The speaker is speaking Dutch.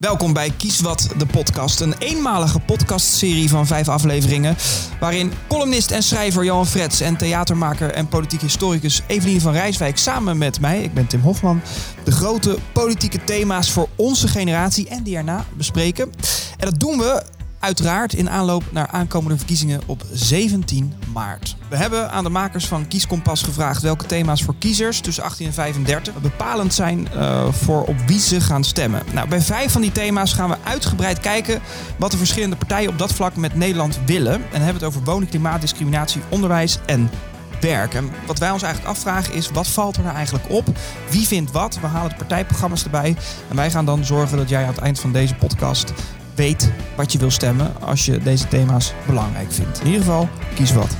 Welkom bij Kies Wat, de podcast. Een eenmalige podcastserie van vijf afleveringen. Waarin columnist en schrijver Johan Frets en theatermaker en politiek historicus Evelien van Rijswijk samen met mij, ik ben Tim Hofman, de grote politieke thema's voor onze generatie en die erna bespreken. En dat doen we Uiteraard in aanloop naar aankomende verkiezingen op 17 maart. We hebben aan de makers van Kieskompas gevraagd welke thema's voor kiezers tussen 18 en 35 bepalend zijn uh, voor op wie ze gaan stemmen. Nou, bij vijf van die thema's gaan we uitgebreid kijken wat de verschillende partijen op dat vlak met Nederland willen. En hebben het over wonen, klimaat, discriminatie, onderwijs en werk. En wat wij ons eigenlijk afvragen is, wat valt er nou eigenlijk op? Wie vindt wat? We halen de partijprogramma's erbij. En wij gaan dan zorgen dat jij aan het eind van deze podcast weet wat je wil stemmen als je deze thema's belangrijk vindt. In ieder geval, kies wat.